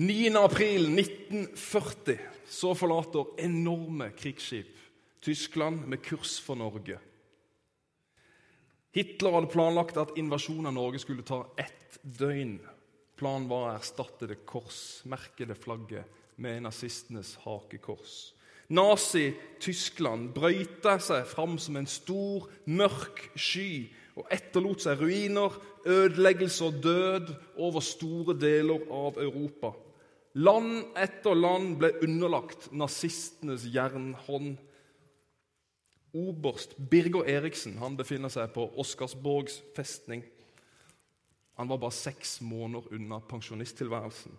9. april 1940 så forlater enorme krigsskip Tyskland med kurs for Norge. Hitler hadde planlagt at invasjonen av Norge skulle ta ett døgn. Planen var å erstatte det korsmerkede flagget med nazistenes hakekors. Nazi-Tyskland brøyta seg fram som en stor, mørk sky og etterlot seg ruiner, ødeleggelse og død over store deler av Europa. Land etter land ble underlagt nazistenes jernhånd. Oberst Birger Eriksen han befinner seg på Oscarsborgs festning. Han var bare seks måneder unna pensjonisttilværelsen.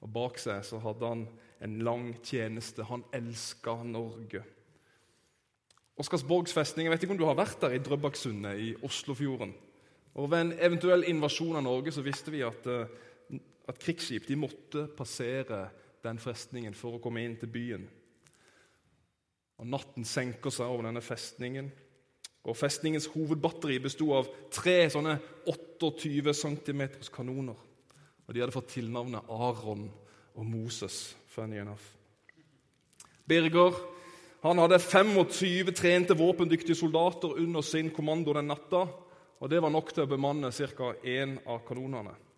Og Bak seg så hadde han en lang tjeneste. Han elska Norge. Oscarsborgs festning, Jeg vet ikke om du har vært der i Drøbaksundet i Oslofjorden. Og Ved en eventuell invasjon av Norge så visste vi at uh, at krigsskip de måtte passere den festningen for å komme inn til byen. Og Natten senker seg over denne festningen. Og Festningens hovedbatteri bestod av tre sånne 28 cm kanoner. Og De hadde fått tilnavnet Aron og Moses. funny enough. Birger han hadde 25 trente, våpendyktige soldater under sin kommando den natta. og Det var nok til å bemanne ca. én av kanonene.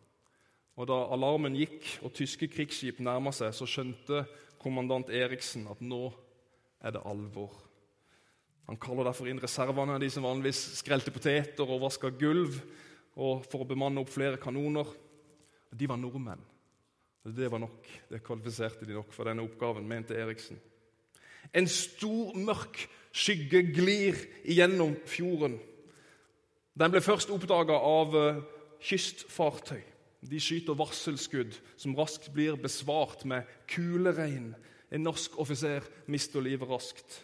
Og Da alarmen gikk og tyske krigsskip nærma seg, så skjønte kommandant Eriksen at nå er det alvor. Han kaller derfor inn reservene, de som vanligvis skrelte poteter og vaska gulv, og for å bemanne opp flere kanoner. De var nordmenn. Det var nok. Det kvalifiserte de nok for denne oppgaven, mente Eriksen. En stor, mørk skygge glir igjennom fjorden. Den ble først oppdaga av eh, kystfartøy. De skyter varselskudd som raskt blir besvart med kuleregn. En norsk offiser mister livet raskt.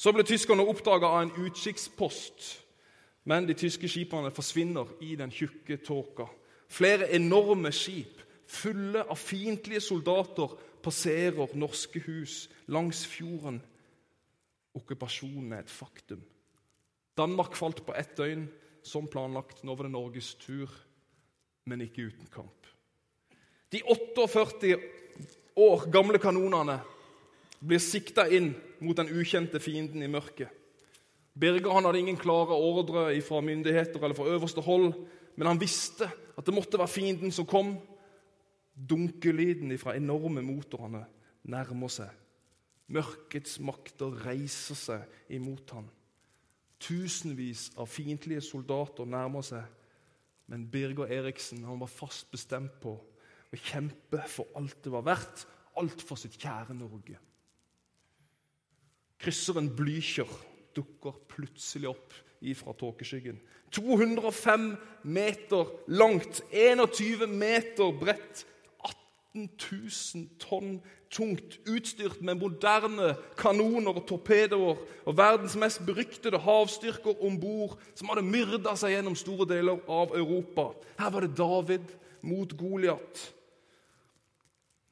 Så ble tyskerne oppdaga av en utkikkspost, men de tyske skipene forsvinner i den tjukke tåka. Flere enorme skip fulle av fiendtlige soldater passerer norske hus langs fjorden. Okkupasjonen er et faktum. Danmark falt på ett døgn, som planlagt. Nå var det Norges tur men ikke uten kamp. De 48 år gamle kanonene blir sikta inn mot den ukjente fienden i mørket. Birger han hadde ingen klare ordre fra myndigheter eller fra øverste hold, men han visste at det måtte være fienden som kom. Dunkelyden fra enorme motorene nærmer seg. Mørkets makter reiser seg imot ham. Tusenvis av fiendtlige soldater nærmer seg. Men Birger Eriksen han var fast bestemt på å kjempe for alt det var verdt, alt for sitt kjære Norge. Krysseren Blücher dukker plutselig opp ifra tåkeskyggen. 205 meter langt, 21 meter bredt, 18 000 tonn tungt, utstyrt med moderne kanoner og torpedoer og verdens mest beryktede havstyrker om bord, som hadde myrda seg gjennom store deler av Europa. Her var det David mot Goliat.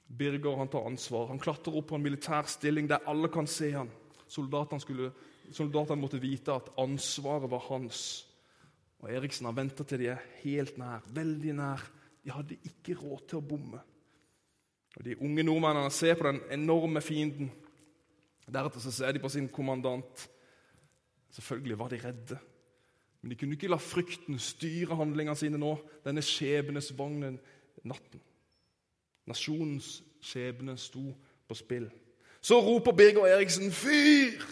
Birger han tar ansvar. Han klatrer opp på en militær stilling der alle kan se han. Soldatene, soldatene måtte vite at ansvaret var hans. Og Eriksen har venta til de er helt nær, veldig nær. De hadde ikke råd til å bomme. Og De unge nordmennene ser på den enorme fienden. Deretter så ser de på sin kommandant. Selvfølgelig var de redde, men de kunne ikke la frykten styre handlingene sine nå. Denne skjebnesvognen natten. Nasjonens skjebne sto på spill. Så roper Birger Eriksen 'fyr!',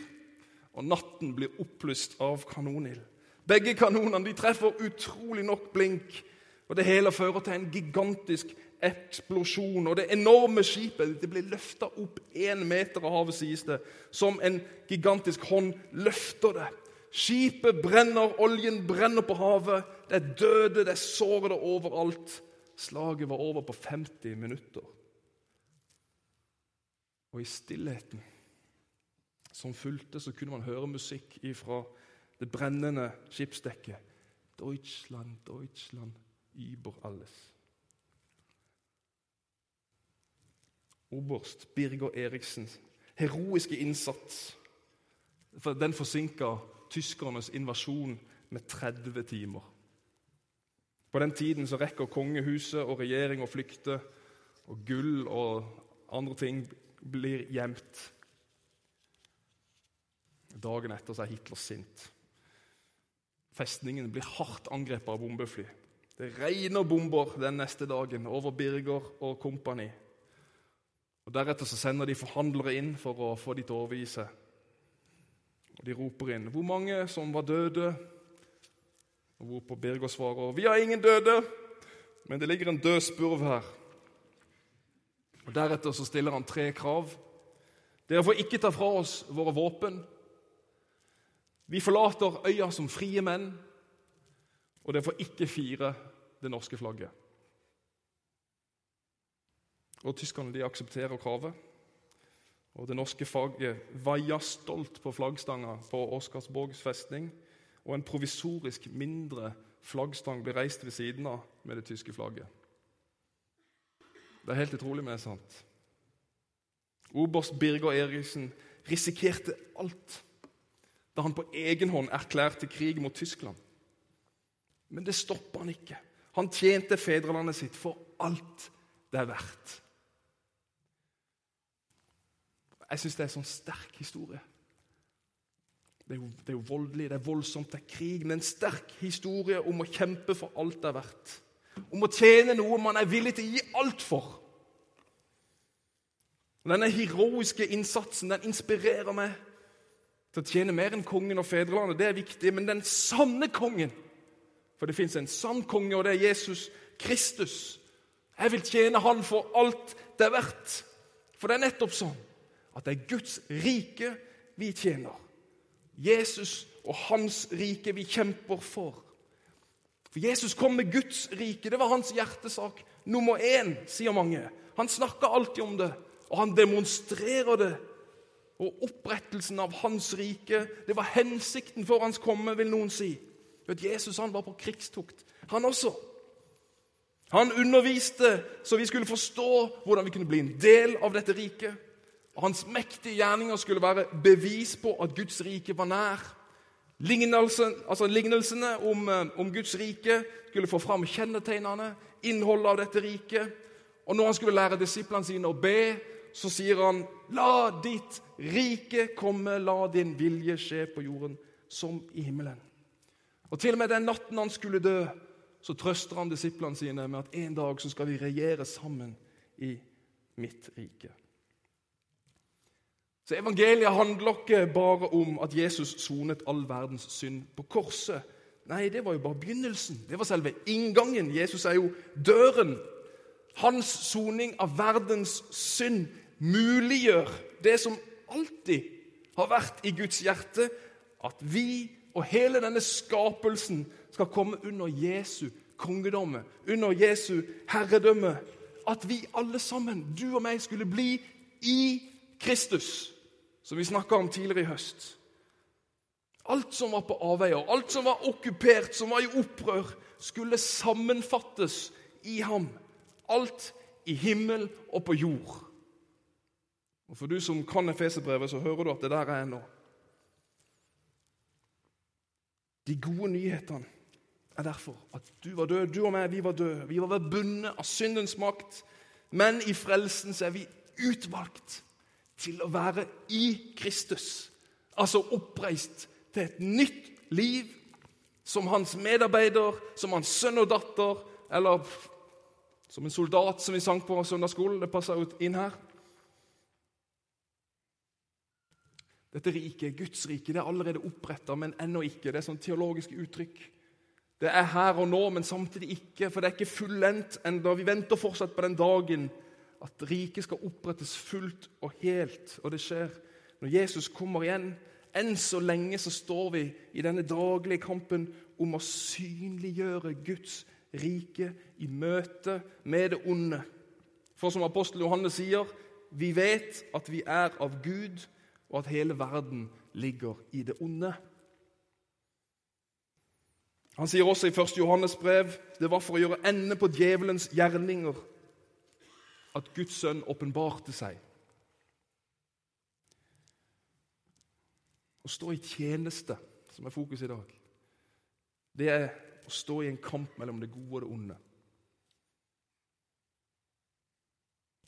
og natten blir opplyst av kanonild. Begge kanonene de treffer utrolig nok blink, og det hele fører til en gigantisk eksplosjon. Og det enorme skipet det blir løfta opp én meter av havet, sies det. Som en gigantisk hånd løfter det. Skipet brenner, oljen brenner på havet. Det er døde, det er sårede overalt. Slaget var over på 50 minutter. Og i stillheten som fulgte, så kunne man høre musikk ifra det brennende skipsdekket. Deutschland, Deutschland, über alles. Oberst Birger Eriksens heroiske innsats den forsinka tyskernes invasjon med 30 timer. På den tiden så rekker kongehuset og regjering å flykte. Og gull og andre ting blir gjemt. Dagen etter så er Hitler sint. Festningen blir hardt angrepet av bombefly. Det regner bomber den neste dagen over Birger og kompani. Og Deretter så sender de forhandlere inn for å få de til å overgi seg. Og De roper inn 'Hvor mange som var døde?' Og hvorpå Birger svarer 'Vi har ingen døde, men det ligger en død spurv her'. Og Deretter så stiller han tre krav. Dere får ikke ta fra oss våre våpen. Vi forlater øya som frie menn, og dere får ikke fire det norske flagget. Og Tyskerne de aksepterer kravet. Og Det norske faget vaier stolt på flaggstanga på Oscarsborgs festning. Og en provisorisk mindre flaggstang blir reist ved siden av med det tyske flagget. Det er helt utrolig, men det er sant. Oberst Birger Eriksen risikerte alt da han på egen hånd erklærte krig mot Tyskland. Men det stoppa han ikke. Han tjente fedrelandet sitt for alt det er verdt. Jeg syns det er en sånn sterk historie. Det er, jo, det er, jo, voldelig, det er voldsomt, det er krig. Men en sterk historie om å kjempe for alt det er verdt. Om å tjene noe man er villig til å gi alt for. Denne heroiske innsatsen den inspirerer meg til å tjene mer enn kongen og fedrelandet. Det er viktig. Men den sanne kongen For det fins en sann konge, og det er Jesus Kristus. Jeg vil tjene Han for alt det er verdt. For det er nettopp sånn at det er Guds rike vi tjener. Jesus og hans rike vi kjemper for. For Jesus kom med Guds rike. Det var hans hjertesak nummer én, sier mange. Han snakker alltid om det, og han demonstrerer det og opprettelsen av hans rike. Det var hensikten for hans komme, vil noen si. At Jesus han var på krigstukt, han også. Han underviste så vi skulle forstå hvordan vi kunne bli en del av dette riket. Hans mektige gjerninger skulle være bevis på at Guds rike var nær. Lignelsen, altså Lignelsene om, eh, om Guds rike skulle få fram kjennetegnene, innholdet av dette riket. Og når han skulle lære disiplene sine å be, så sier han, 'La ditt rike komme, la din vilje skje på jorden som i himmelen'. Og Til og med den natten han skulle dø, så trøster han disiplene sine med at en dag så skal vi regjere sammen i mitt rike. Så Evangeliet handler ikke bare om at Jesus sonet all verdens synd på korset. Nei, det var jo bare begynnelsen. Det var selve inngangen. Jesus er jo døren. Hans soning av verdens synd muliggjør det som alltid har vært i Guds hjerte, at vi og hele denne skapelsen skal komme under Jesu kongedomme, under Jesu herredømme. At vi alle sammen, du og meg, skulle bli i Kristus, som vi snakka om tidligere i høst. Alt som var på avveier, alt som var okkupert, som var i opprør, skulle sammenfattes i ham. Alt i himmel og på jord. Og For du som kan Efeserbrevet, så hører du at det der er nå. De gode nyhetene er derfor at du var død, du og meg, vi var døde. Vi var bundet av syndens makt, men i frelsen så er vi utvalgt til å være i Kristus. Altså oppreist til et nytt liv som hans medarbeider, som hans sønn og datter, eller som en soldat, som vi sang på søndagsskolen. Det passer ut inn her. Dette riket, Guds rike, det er allerede oppretta, men ennå ikke. Det er sånn teologiske uttrykk. Det er her og nå, men samtidig ikke, for det er ikke fullendt ennå. Vi venter fortsatt på den dagen at riket skal opprettes fullt og helt. Og det skjer når Jesus kommer igjen. Enn så lenge så står vi i denne daglige kampen om å synliggjøre Guds rike i møte med det onde. For som apostel Johannes sier, vi vet at vi er av Gud, og at hele verden ligger i det onde. Han sier også i 1. Johannes brev det var for å gjøre ende på djevelens gjerninger at Guds sønn åpenbarte seg. Å stå i tjeneste, som er fokus i dag, det er å stå i en kamp mellom det gode og det onde.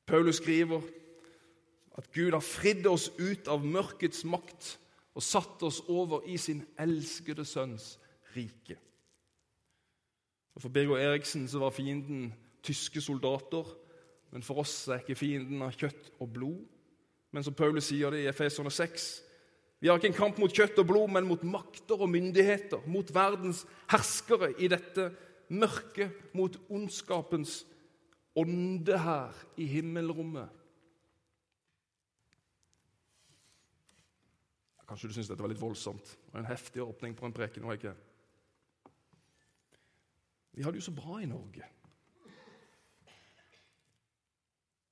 Paulus skriver at Gud har fridd oss ut av mørkets makt og satt oss over i sin elskede sønns rike. Og For Birger Eriksen var fienden tyske soldater, men for oss er ikke fienden av kjøtt og blod. Men som Paulus sier det i Efeserne 6, vi har ikke en kamp mot kjøtt og blod, men mot makter og myndigheter, mot verdens herskere i dette mørket, mot ondskapens ånde her i himmelrommet. Kanskje du syns dette var litt voldsomt og en heftig åpning på en preken. var ikke? Vi har det jo så bra i Norge.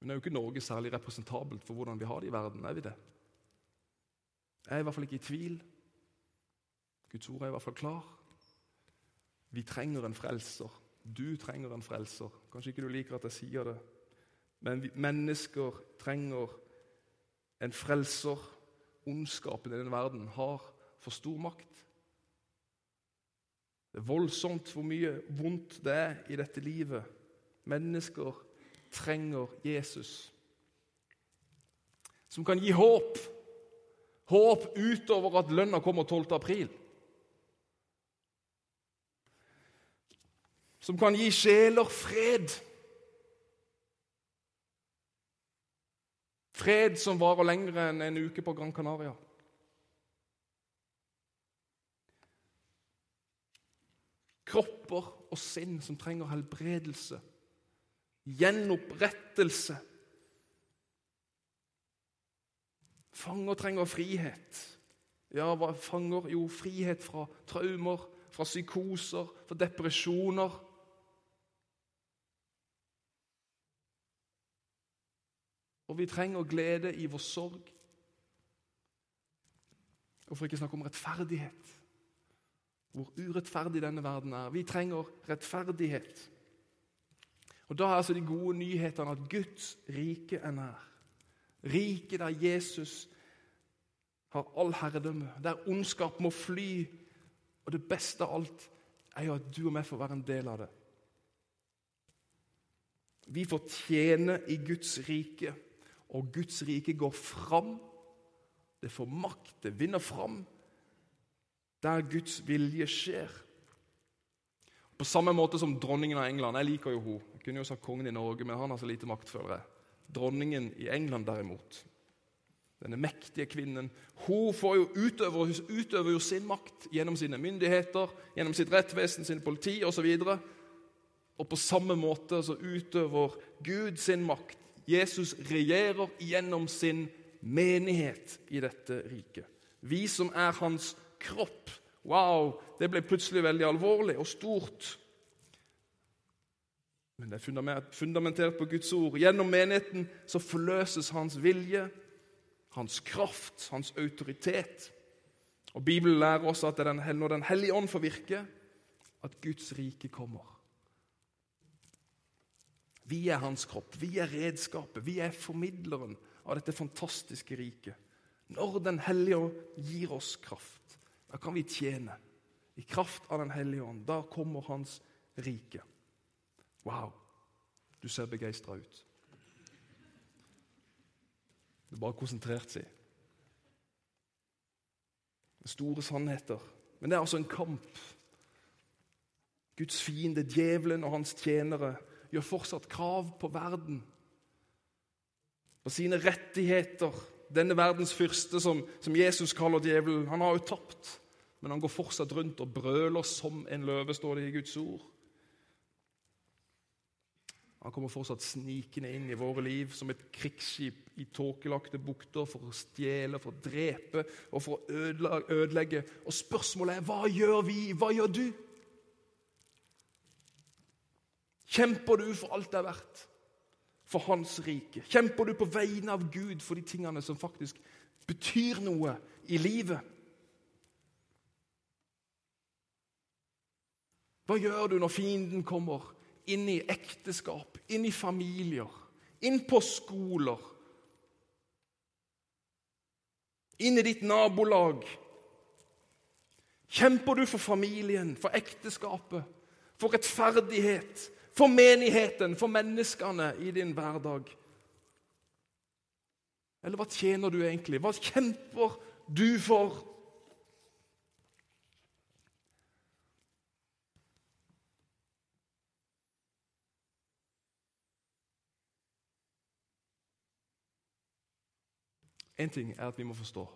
Men er jo ikke Norge særlig representabelt for hvordan vi har det i verden. er vi det? Jeg er i hvert fall ikke i tvil. Guds ord er i hvert fall klar. Vi trenger en frelser. Du trenger en frelser. Kanskje ikke du liker at jeg sier det, men vi, mennesker trenger en frelser. Ondskapen i denne verden har for stor makt. Det er voldsomt hvor mye vondt det er i dette livet. Mennesker trenger Jesus, som kan gi håp. Håp utover at lønna kommer 12. april. Som kan gi sjeler fred. Fred som varer lenger enn en uke på Gran Canaria. Kropper og sinn som trenger helbredelse, gjenopprettelse. Fanger trenger frihet. Ja, hva fanger? Jo, frihet fra traumer, fra psykoser, fra depresjoner. Og vi trenger glede i vår sorg. Og for ikke snakke om rettferdighet. Hvor urettferdig denne verden er. Vi trenger rettferdighet. Og Da er altså de gode nyhetene at Guds rike er nær. Riket der Jesus har all herredømme, der ondskap må fly. Og det beste av alt er jo at du og meg får være en del av det. Vi får tjene i Guds rike, og Guds rike går fram. Det får makt, det vinner fram der Guds vilje skjer. På samme måte som dronningen av England. Jeg liker jo henne. Jeg kunne jo sagt kongen i Norge, men han har så lite maktfølere. Dronningen i England, derimot, denne mektige kvinnen, hun får jo utøver, utøver jo sin makt gjennom sine myndigheter, gjennom sitt rettvesen, sin politi osv. Og, og på samme måte så utøver Gud sin makt. Jesus regjerer gjennom sin menighet i dette riket. Vi som er hans kropp. Wow, det ble plutselig veldig alvorlig og stort. Men det er fundamentert på Guds ord. Gjennom menigheten så forløses hans vilje, hans kraft, hans autoritet. Og Bibelen lærer også at det er når Den hellige ånd får virke, at Guds rike kommer. Vi er hans kropp, vi er redskapet, vi er formidleren av dette fantastiske riket. Når Den hellige ånd gir oss kraft. Da kan vi tjene i kraft av Den hellige ånd. Da kommer Hans rike. Wow, du ser begeistra ut. Det er bare konsentrert seg. Store sannheter. Men det er altså en kamp. Guds fiende, djevelen og hans tjenere, gjør fortsatt krav på verden. På sine rettigheter denne verdens fyrste, som, som Jesus kaller djevelen, han har jo tapt. Men han går fortsatt rundt og brøler som en løve, står det i Guds ord. Han kommer fortsatt snikende inn i våre liv som et krigsskip i tåkelagte bukter for å stjele, for å drepe og for å ødelegge. Og spørsmålet er hva gjør vi? Hva gjør du? Kjemper du for alt det er verdt? for Hans rike? Kjemper du på vegne av Gud for de tingene som faktisk betyr noe i livet? Hva gjør du når fienden kommer inn i ekteskap, inn i familier, inn på skoler? Inn i ditt nabolag? Kjemper du for familien, for ekteskapet, for rettferdighet, for menigheten, for menneskene i din hverdag? Eller hva tjener du egentlig? Hva kjemper du for? En ting er at vi må forstå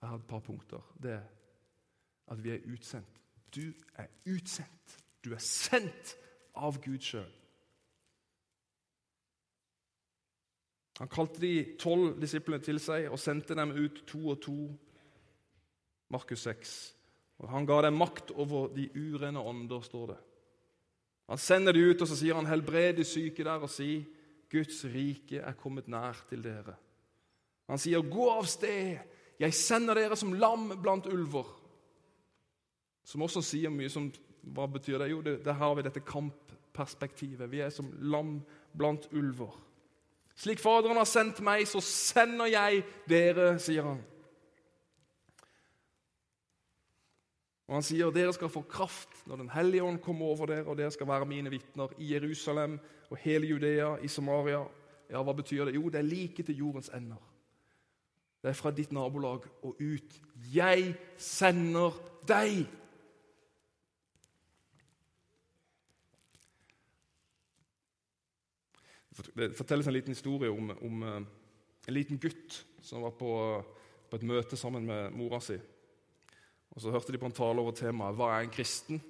Jeg har et par punkter. Det er at vi er utsendt. Du er utsendt. Du er sendt av Gud sjøl. Han kalte de tolv disiplene til seg og sendte dem ut to og to. Markus 6. Og Han ga dem makt over de urene ånder, står det. Han sender de ut, og så sier han, 'Helbred de syke der, og si:" 'Guds rike er kommet nær til dere.' Han sier, 'Gå av sted, jeg sender dere som lam blant ulver.' Som også sier mye som Hva betyr det? Jo, det, der har vi dette kampperspektivet. Vi er som lam blant ulver. Slik Faderen har sendt meg, så sender jeg dere, sier han. Og Han sier dere skal få kraft når Den hellige ånd kommer over dere, og dere skal være mine vitner i Jerusalem og hele Judea, i Samaria. Ja, Hva betyr det? Jo, det er like til jordens ender. Det er fra ditt nabolag og ut. Jeg sender deg! Det fortelles en liten historie om, om eh, en liten gutt som var på, på, et møte sammen med mora si. Og Så hørte de på en tale over temaet 'Hva er en kristen?'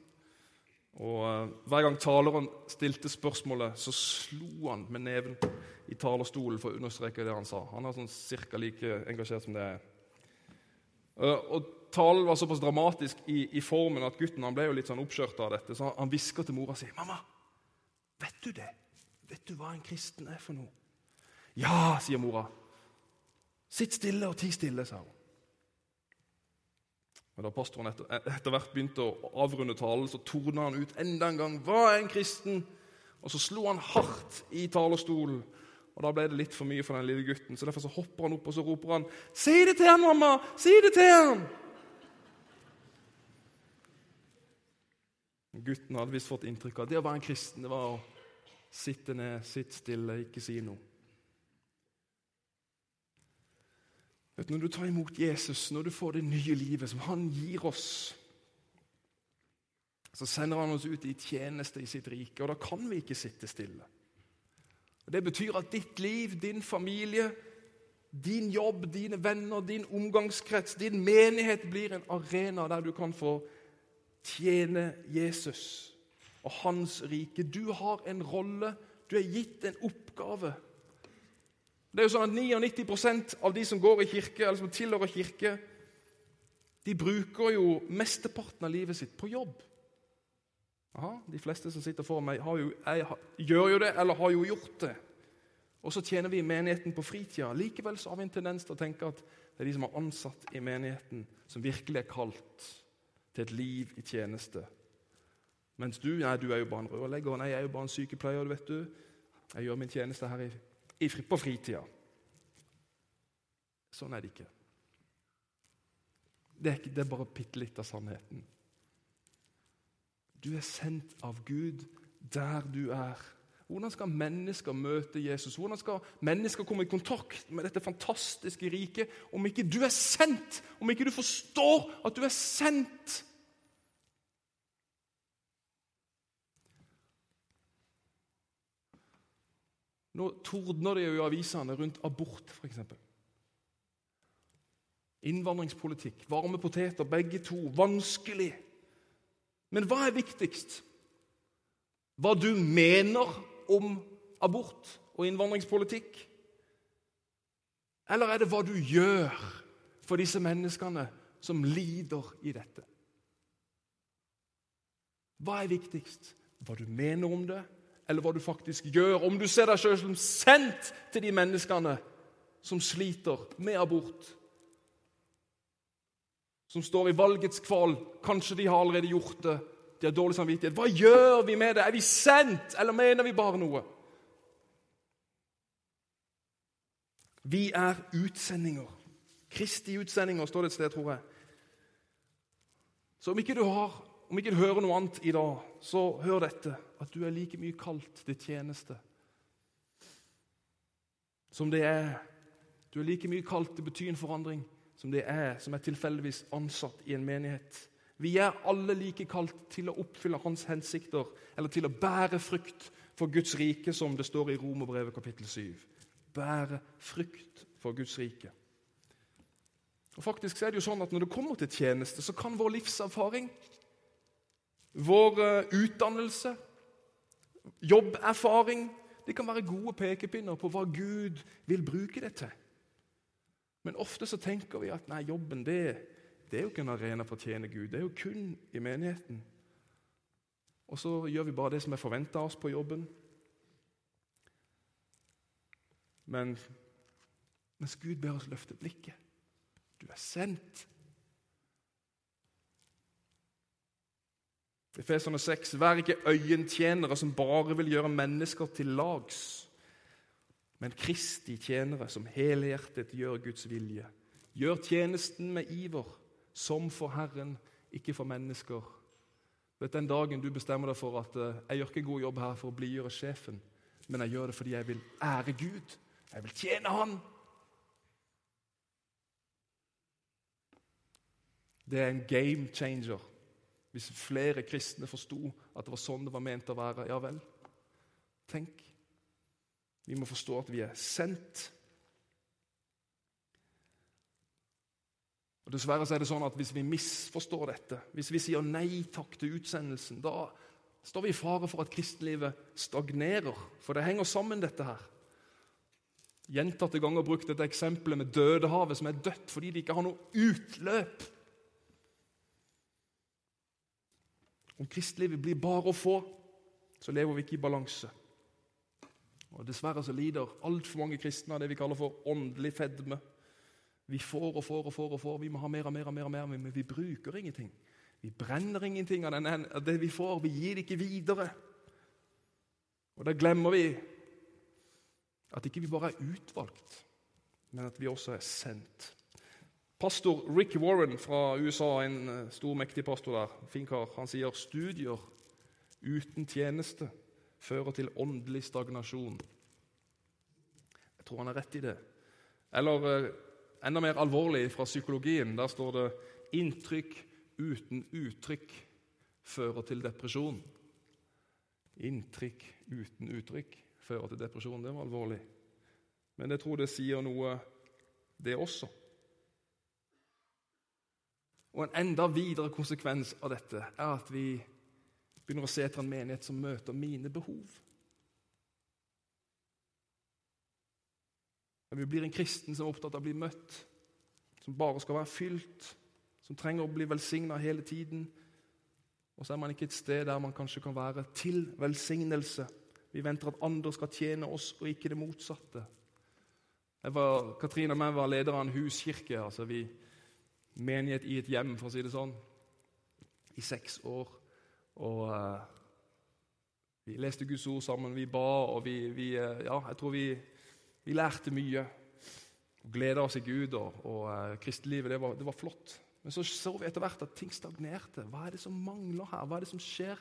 Og uh, Hver gang taleren stilte spørsmålet, så slo han med neven i talerstolen for å understreke det han sa. Han er sånn cirka like engasjert som det er. Uh, og Talen var såpass dramatisk i, i, formen at gutten han ble jo litt sånn oppskjørt av dette. Så han hvisker til mora si 'Mamma, vet du det? Vet du hva en kristen er for noe?' 'Ja', sier mora. 'Sitt stille og ti stille', sa hun. Men da pastoren etter, etter, hvert begynte å avrunde talen, så torna han ut enda en gang. 'Hva er en kristen?' Og så slo han hardt i talerstolen. Og Da ble det litt for mye for den lille gutten, så derfor så hopper han opp og så roper han 'Si det til han, mamma! Si det til han!' Gutten hadde visst fått inntrykk av at det å være en kristen det var å sitte ned, sitte stille, ikke si noe. Vet, du, når du tar imot Jesus, når du får det nye livet som han gir oss, så sender han oss ut i tjeneste i sitt rike, og da kan vi ikke sitte stille. Det betyr at ditt liv, din familie, din jobb, dine venner, din omgangskrets, din menighet blir en arena der du kan få tjene Jesus og hans rike. Du har en rolle, du er gitt en oppgave. Det er jo sånn at 99% av de som går i kirke, eller som tilhører kirke, de bruker jo mesteparten av livet sitt på jobb. Aha, de fleste som sitter foran meg, jo, jeg, gjør jo det, eller har jo gjort det. Og så tjener vi i menigheten på fritida. Likevel så har vi en tendens til å tenke at det er de som er ansatt i menigheten, som virkelig er kalt til et liv i tjeneste. Mens du, nei, du er jo bare en rørlegger, nei, jeg er jo bare en sykepleier. vet du. Jeg gjør min tjeneste her i på fritida. Sånn er det ikke. Det er, ikke, det er bare bitte litt av sannheten. Du er sendt av Gud der du er. Hvordan skal mennesker møte Jesus? Hvordan skal mennesker komme i kontakt med dette fantastiske riket om ikke du er sendt? Om ikke du forstår at du er sendt? Nå tordner det jo i avisene rundt abort, f.eks. Innvandringspolitikk, varme poteter, begge to. Vanskelig. Men hva er viktigst? Hva du mener om abort og innvandringspolitikk? Eller er det hva du gjør for disse menneskene som lider i dette? Hva er viktigst? Hva du mener om det, eller hva du faktisk gjør. Om du ser deg sjøl som sendt til de menneskene som sliter med abort. Som står i valgets kval. Kanskje de har allerede gjort det. De har dårlig samvittighet. Hva gjør vi med det? Er vi sendt, eller mener vi bare noe? Vi er utsendinger. Kristi utsendinger, står det et sted, tror jeg. Så om ikke du har om ikke du hører noe annet i dag, så hør dette. At du er like mye kalt til tjeneste som det er Du er like mye kalt til å bety en forandring som det er som er tilfeldigvis ansatt i en menighet. Vi er alle like kalt til å oppfylle hans hensikter, eller til å bære frukt for Guds rike, som det står i Romerbrevet kapittel 7. Bære frukt for Guds rike. Og faktisk er det jo sånn at Når det kommer til tjeneste, så kan vår livserfaring, vår eh, utdannelse, jobberfaring det kan være gode pekepinner på hva Gud vil bruke det til. Men ofte så tenker vi at nei, jobben det, det er jo ikke en arena for å tjene Gud. Det er jo kun i menigheten. Og så gjør vi bare det som er forventa av oss på jobben. Men mens Gud ber oss løfte blikket Du er sendt. Efeserne 6.: Vær ikke øyentjenere som bare vil gjøre mennesker til lags, men Kristi tjenere som helhjertet gjør Guds vilje. Gjør tjenesten med iver, som for Herren, ikke for mennesker. Vet Den dagen du bestemmer deg for at uh, jeg gjør ikke god jobb her for å blidgjøre sjefen, men jeg gjør det fordi jeg vil ære Gud, jeg vil tjene Han. Det er en game changer hvis flere kristne forsto at det var sånn det var ment å være, ja vel. Tenk. Vi må forstå at vi er sendt. Og Dessverre så er det sånn at hvis vi misforstår dette, hvis vi sier nei takk til utsendelsen, da står vi i fare for at kristenlivet stagnerer. For det henger sammen, dette her. Gjentatte ganger brukt dette eksempelet med Dødehavet, som er dødt fordi det ikke har noe utløp. Om kristelivet blir bare å få, så lever vi ikke i balanse. Og Dessverre så lider altfor mange kristne av det vi kaller for åndelig fedme. Vi får og får og får, og får. vi må ha mer og mer, og mer, og mer, men vi bruker ingenting. Vi brenner ingenting av, det vi får. Vi gir det ikke videre. Og Da glemmer vi at ikke vi bare er utvalgt, men at vi også er sendt. Pastor Rick Warren fra USA, en eh, stor, mektig pastor der, fin kar, han sier studier uten tjeneste fører til åndelig stagnasjon. Jeg tror han har rett i det. Eller eh, enda mer alvorlig fra psykologien. Der står det 'inntrykk uten uttrykk fører til depresjon'. Inntrykk uten uttrykk fører til depresjon. Det var alvorlig. Men jeg tror det sier noe, det også. Og En enda videre konsekvens av dette er at vi begynner å se etter en menighet som møter mine behov. Når vi blir en kristen som er opptatt av å bli møtt, som bare skal være fylt, som trenger å bli velsigna hele tiden. Og så er man ikke et sted der man kanskje kan være til velsignelse. Vi venter at andre skal tjene oss, og ikke det motsatte. Jeg var, Katrine og jeg var leder av en huskirke. altså vi menighet i et hjem, for å si det sånn, i seks år. Og uh, vi leste Guds ord sammen, vi ba, og vi, vi uh, Ja, jeg tror vi, vi lærte mye. Gleda oss i Gud, og, og uh, kristelivet, det var, det var, flott. Men så så vi etter hvert at ting stagnerte. Hva er det som mangler her? Hva er det som skjer?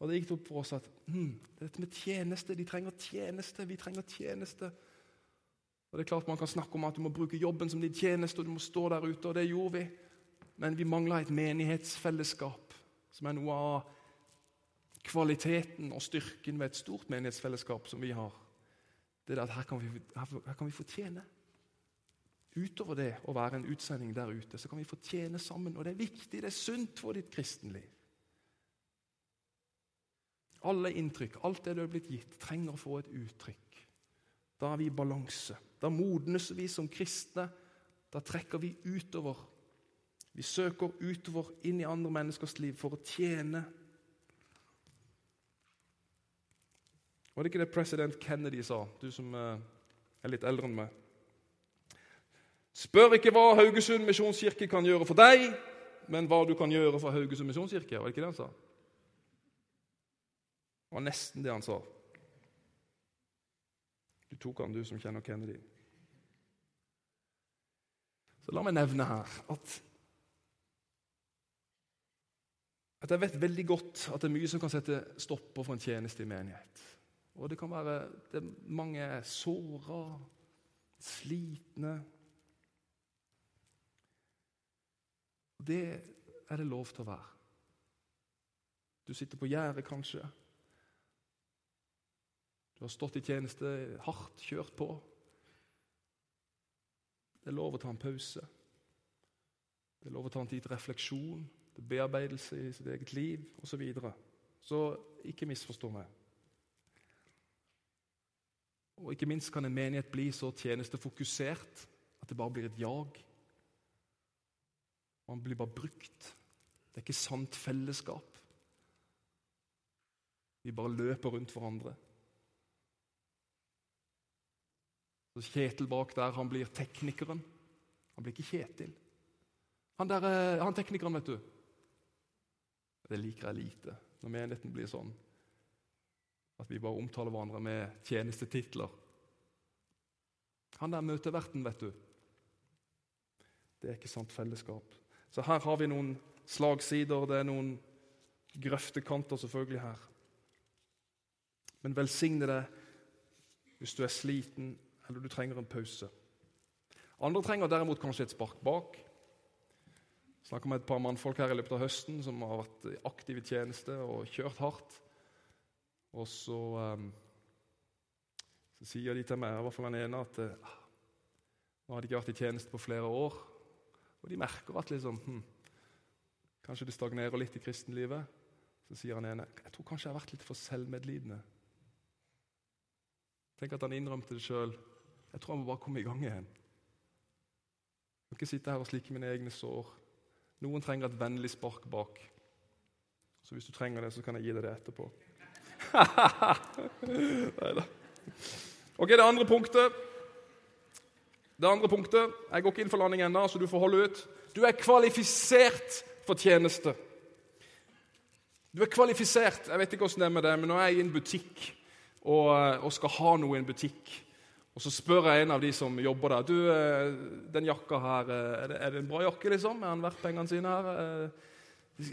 Og det gikk opp for oss at hm, dette med tjeneste De trenger tjeneste. Vi trenger tjeneste. Og det er klart Man kan snakke om at du må bruke jobben som din tjeneste, og du må stå der ute, og det gjorde vi. Men vi mangla et menighetsfellesskap, som er noe av kvaliteten og styrken ved et stort menighetsfellesskap som vi har. Det er at her kan vi, her kan vi få tjene. Utover det å være en utsending der ute, så kan vi få tjene sammen. Og det er viktig, det er sunt for ditt kristenliv. Alle inntrykk, alt det du er blitt gitt, trenger å få et uttrykk. Da er vi i balanse. Da modnes vi som kristne. Da trekker vi utover. Vi søker utover inn i andre menneskers liv for å tjene. Var det ikke det president Kennedy sa, du som eh, er litt eldre enn meg? Spør ikke hva Haugesund misjonskirke kan gjøre for deg, men hva du kan gjøre for Haugesund misjonskirke. Var det ikke det han sa? Det var nesten det han sa. Du tok han, du som kjenner Kennedy. Så la meg nevne her at at jeg vet veldig godt at det er mye som kan sette stopper for en tjeneste i menighet. Og det kan være det Mange er såra, slitne. Det er det lov til å være. Du sitter på gjerdet, kanskje. Du har stått i tjeneste, hardt kjørt på. Det er lov å ta en pause. Det er lov å ta en tid til refleksjon, bearbeidelse i sitt eget liv osv. Så, videre. så ikke misforstå meg. Og ikke minst kan en menighet bli så tjenestefokusert at det bare blir et jag. Man blir bare brukt. Det er ikke sant fellesskap. Vi bare løper rundt hverandre. Så Kjetil bak der, han blir teknikeren. Han blir ikke Kjetil. Han, der, eh, han teknikeren, vet du. Det liker jeg lite, når menigheten blir sånn. At vi bare omtaler hverandre med tjenestetitler. Han der møteverten, vet du. Det er ikke sant fellesskap. Så her har vi noen slagsider, det er noen grøftekanter selvfølgelig her. Men velsigne deg hvis du er sliten eller du trenger en pause. Andre trenger derimot kanskje et spark bak. Snakker med et par mannfolk her i løpet av høsten som har vært i tjeneste og kjørt hardt. Og så, um, så sier de til meg, i hvert fall den ene, at uh, nå har de ikke vært i tjeneste på flere år. Og de merker at liksom, hm, kanskje det stagnerer litt i kristenlivet. Så sier han ene jeg tror kanskje jeg har vært litt for selvmedlidende. Tenk at han innrømte det sjøl. Jeg tror han må bare komme i gang igjen. Jeg kan ikke sitte her og slikke mine egne sår. Noen trenger et vennlig spark bak. Så hvis du trenger det, så kan jeg gi deg det etterpå. Neida. Ok, det andre punktet. Det andre punktet, Jeg går ikke inn for landing ennå, så du får holde ut. Du er kvalifisert for tjeneste. Du er kvalifisert. Jeg vet ikke hvordan det er med det, men nå er jeg i en butikk og, og skal ha noe i en butikk. Og Så spør jeg en av de som jobber der du, eh, den jakka her, eh, er det, er det en bra jakke. liksom? Er han verdt pengene sine her? Eh,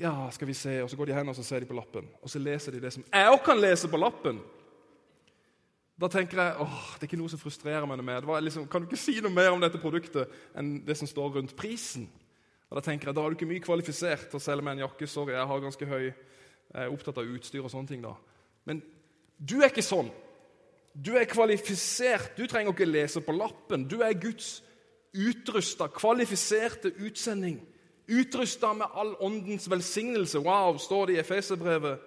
ja, skal vi se. Og Så går de hen og så ser de på lappen. Og så leser de det som jeg òg kan lese på lappen. Da tenker jeg åh, det er ikke noe som frustrerer meg noe mer. Liksom, kan du ikke si noe mer om dette produktet enn det som står rundt prisen? Og Da tenker jeg, da er du ikke mye kvalifisert til å selge meg en jakke. Sorry, jeg har ganske høy, jeg er opptatt av utstyr og sånne ting. da. Men du er ikke sånn. Du er kvalifisert. Du trenger ikke lese på lappen. Du er Guds utrusta, kvalifiserte utsending. Utrusta med all åndens velsignelse. Wow, står det i Efeserbrevet.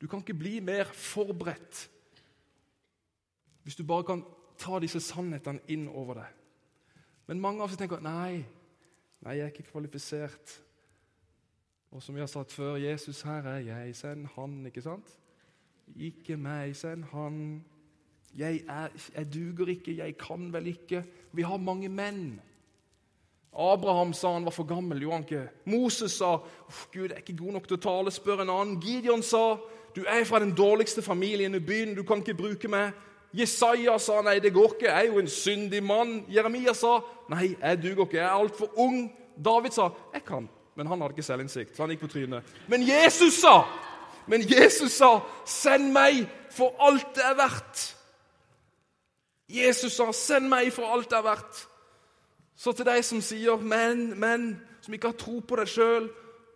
Du kan ikke bli mer forberedt hvis du bare kan ta disse sannhetene inn over deg. Men mange av oss tenker nei, nei, jeg er ikke kvalifisert. Og som vi har sagt før, Jesus her er jeg, send han. ikke sant? Ikke meg, sier han. Jeg, er, jeg duger ikke, jeg kan vel ikke. Vi har mange menn. Abraham sa han var for gammel. gjorde han ikke? Moses sa Gud er ikke god nok til å tale, spør en annen. Gideon sa du er fra den dårligste familien i byen, du kan ikke bruke meg. Jesaja sa nei, det går ikke, jeg er jo en syndig mann. Jeremia sa nei, jeg duger ikke, jeg er altfor ung. David sa jeg kan, men han hadde ikke selvinnsikt, så han gikk på trynet. Men Jesus sa men Jesus sa, 'Send meg for alt det er verdt'. Jesus sa, 'Send meg for alt det er verdt'. Så til deg som sier 'men', men, som ikke har tro på deg sjøl,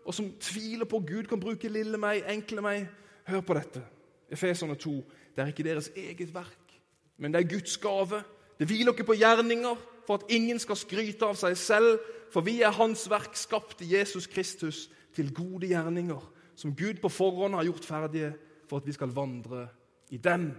og som tviler på Gud kan bruke lille meg, enkle meg, hør på dette. Efeserne 2. Det er ikke deres eget verk, men det er Guds gave. Det hviler ikke på gjerninger for at ingen skal skryte av seg selv, for vi er Hans verk, skapt i Jesus Kristus, til gode gjerninger som Gud på forhånd har gjort ferdige for at vi skal vandre i dem.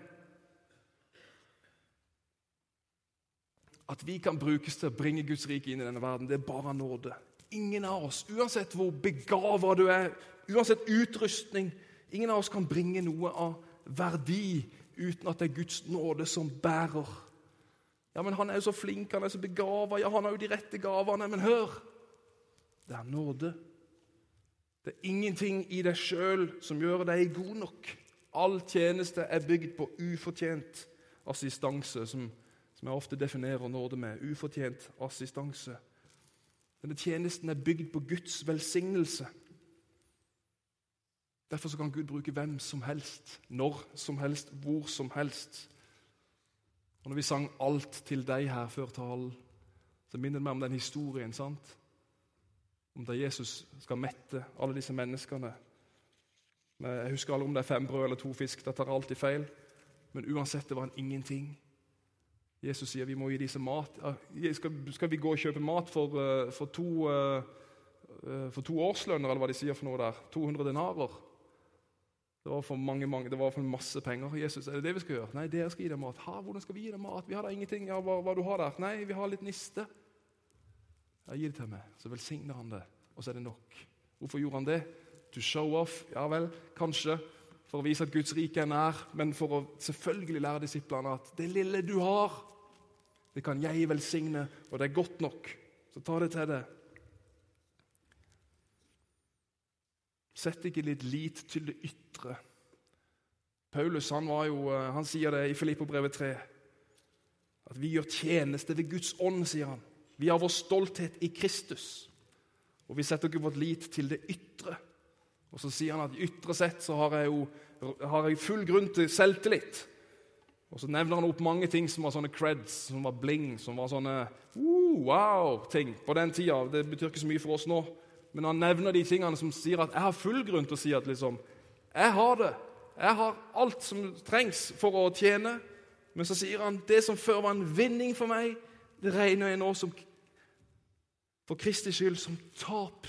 At vi kan brukes til å bringe Guds rike inn i denne verden, det er bare nåde. Ingen av oss, uansett hvor begava du er, uansett utrustning Ingen av oss kan bringe noe av verdi uten at det er Guds nåde som bærer. Ja, men Han er jo så flink, han er så begava, ja, han har jo de rette gavene. Men hør! Det er nåde. Det er ingenting i deg sjøl som gjør deg god nok. All tjeneste er bygd på ufortjent assistanse, som, som jeg ofte definerer nåde med. Ufortjent assistanse. Denne tjenesten er bygd på Guds velsignelse. Derfor kan Gud bruke hvem som helst, når som helst, hvor som helst. Og Når vi sang 'Alt til deg' her før talen, så minner det meg om den historien. sant? Om det Jesus skal mette alle disse menneskene. Jeg husker aldri om det er fem brød eller to fisk. Det tar alltid feil. Men uansett, det var en ingenting. Jesus sier vi må gi disse mat. Skal, skal vi gå og kjøpe mat for, eh, for, to, eh, eh, for to årslønner, eller hva de sier for noe der? 200 denarer. Det var for mange, mange, det var for masse penger. Jesus, er det det vi skal gjøre? Nei, dere skal gi dem mat. Ha, hvordan skal vi gi dem mat? Vi har da ingenting. Ja, hva, hva du har der? Nei, vi har litt niste. Ja, Gi det til meg, så velsigner han det. Og så er det nok. Hvorfor gjorde han det? To show off? Ja vel, kanskje for å vise at Guds rike er nær, men for å selvfølgelig lære disiplene at det lille du har, det kan jeg velsigne, og det er godt nok. Så ta det til deg. Sett ikke litt lit til det ytre. Paulus han, jo, eh, han sier det i Filippobrevet 3. At vi gjør tjeneste ved Guds ånd, sier han. Vi har vår stolthet i Kristus. Og vi setter ikke vårt lit til det ytre. Og Så sier han at ytre sett så har jeg jo har jeg full grunn til selvtillit. Og Så nevner han opp mange ting som var sånne creds, som var bling, som var sånne uh, wow-ting på den tida. Det betyr ikke så mye for oss nå, men han nevner de tingene som sier at jeg har full grunn til å si at liksom, jeg har det. Jeg har alt som trengs for å tjene. Men så sier han det som før var en vinning for meg, det regner jeg nå som for Kristi skyld som tap.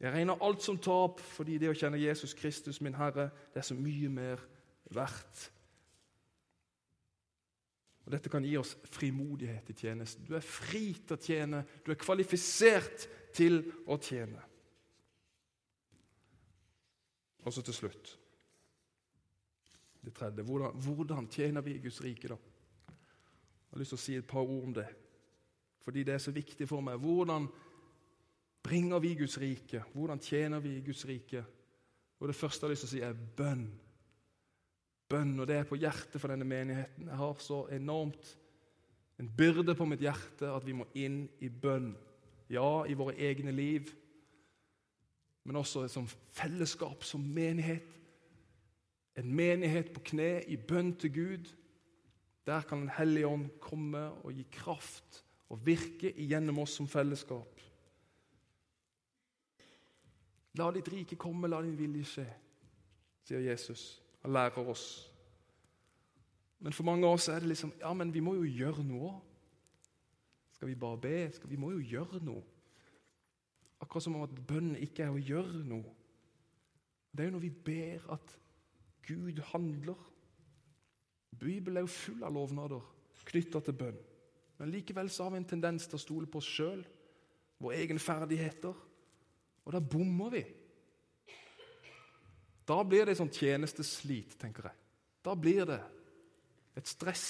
Jeg regner alt som tap fordi det å kjenne Jesus Kristus, min Herre, det er så mye mer verdt. Og Dette kan gi oss frimodighet i tjenesten. Du er fri til å tjene. Du er kvalifisert til å tjene. Og så til slutt det tredje. Hvordan, hvordan tjener vi i Guds rike, da? Jeg har lyst til å si et par ord om det, fordi det er så viktig for meg. Hvordan bringer vi Guds rike? Hvordan tjener vi Guds rike? Og Det første jeg har lyst til å si, er bønn bønn, og det er på hjertet for denne menigheten. Jeg har så enormt en byrde på mitt hjerte at vi må inn i bønn. Ja, i våre egne liv, men også som fellesskap, som menighet. En menighet på kne i bønn til Gud. Der kan Den hellige ånd komme og gi kraft og virke igjennom oss som fellesskap. La ditt rike komme, la din vilje skje, sier Jesus. Han lærer oss. Men for mange av oss er det liksom Ja, men vi må jo gjøre noe. Skal vi bare be? Skal, vi må jo gjøre noe. Akkurat som om at bønn ikke er å gjøre noe. Det er jo når vi ber at Gud handler. Bibelen er jo full av lovnader knytta til bønn. Men likevel så har vi en tendens til å stole på oss sjøl, våre egne ferdigheter. Og da bommer vi. Da blir det sånn tjenesteslit, tenker jeg. Da blir det et stress.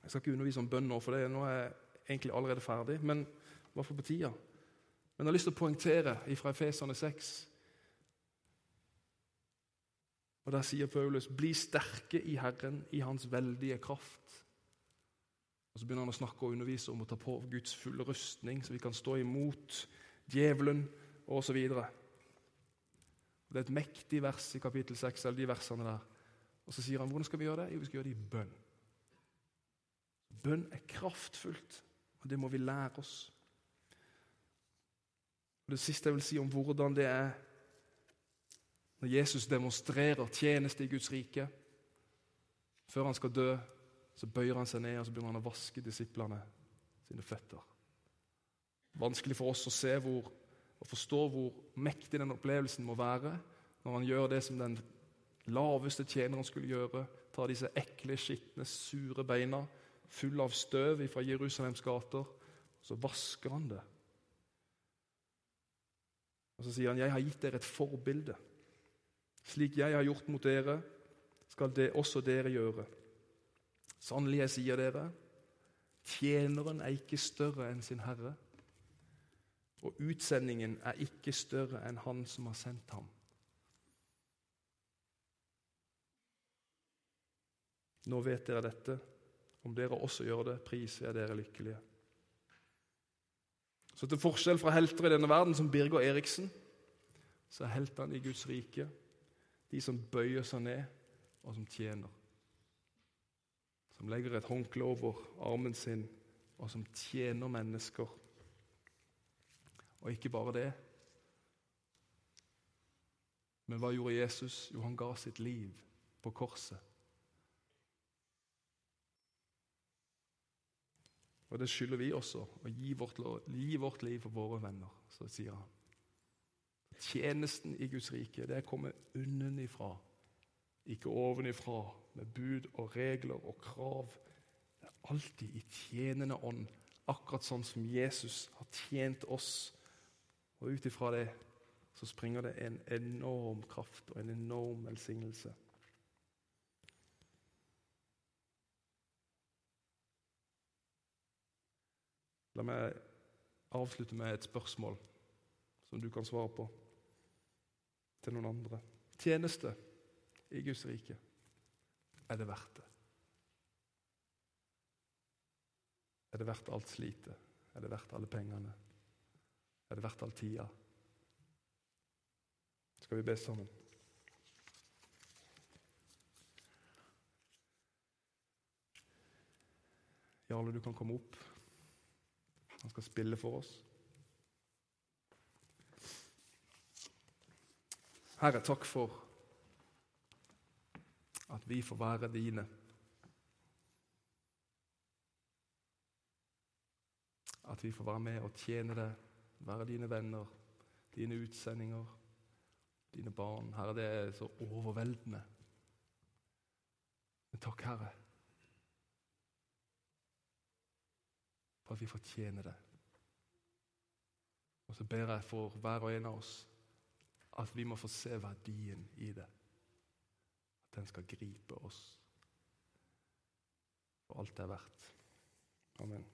Jeg skal ikke undervise om bønn nå, for det, nå er jeg egentlig allerede ferdig. Men hvert fall på tida. Men jeg har lyst til å poengtere fra Efesane 6 Og Der sier Paulus.: Bli sterke i Herren, i Hans veldige kraft. Og Så begynner han å snakke og undervise om å ta på Guds fulle rustning, så vi kan stå imot djevelen osv. Det er et mektig vers i kapittel 6, eller de versene der. Og Så sier han hvordan skal vi gjøre det? Jo, vi skal gjøre det i bønn. Bønn er kraftfullt, og det må vi lære oss. Og Det siste jeg vil si om hvordan det er når Jesus demonstrerer tjeneste i Guds rike. Før han skal dø, så bøyer han seg ned og så begynner han å vaske disiplene sine føtter. Vanskelig for oss å se hvor og forstå hvor mektig den opplevelsen må være når han gjør det som den laveste tjeneren skulle gjøre. Tar disse ekle, skitne, sure beina fulle av støv fra Jerusalems gater. Så vasker han det. Og Så sier han, 'Jeg har gitt dere et forbilde.' 'Slik jeg har gjort mot dere, skal det også dere gjøre.' Sannelig, jeg sier dere, tjeneren er ikke større enn sin herre. Og utsendingen er ikke større enn han som har sendt ham. Nå vet dere dette. Om dere også gjør det, priser jeg dere lykkelige. Så til forskjell fra helter i denne verden, som Birger Eriksen, så er heltene i Guds rike de som bøyer seg ned, og som tjener. Som legger et håndkle over armen sin, og som tjener mennesker. Og ikke bare det. Men hva gjorde Jesus? Jo, han ga sitt liv på korset. Og det skylder vi også, å gi vårt, gi vårt liv for våre venner. Så sier han. Tjenesten i Guds rike det er kommet unnenifra, ikke ovenifra, med bud og regler og krav. Det er alltid i tjenende ånd, akkurat sånn som Jesus har tjent oss. Og ut ifra det så springer det en enorm kraft og en enorm velsignelse. La meg avslutte med et spørsmål som du kan svare på til noen andre. Tjeneste i Guds rike, er det verdt det? Er det verdt alt slitet? Er det verdt alle pengene? Er det verdt all tida? Skal vi be sammen? Jarle, du kan komme opp. Han skal spille for oss. Herre, takk for at vi får være dine. At vi får være med og tjene deg, være dine venner, dine utsendinger, dine barn. Herre, det er så overveldende. Men takk, Herre, for at vi fortjener det. Og så ber jeg for hver og en av oss at vi må få se verdien i det. Den skal gripe oss for alt det er verdt. Amen.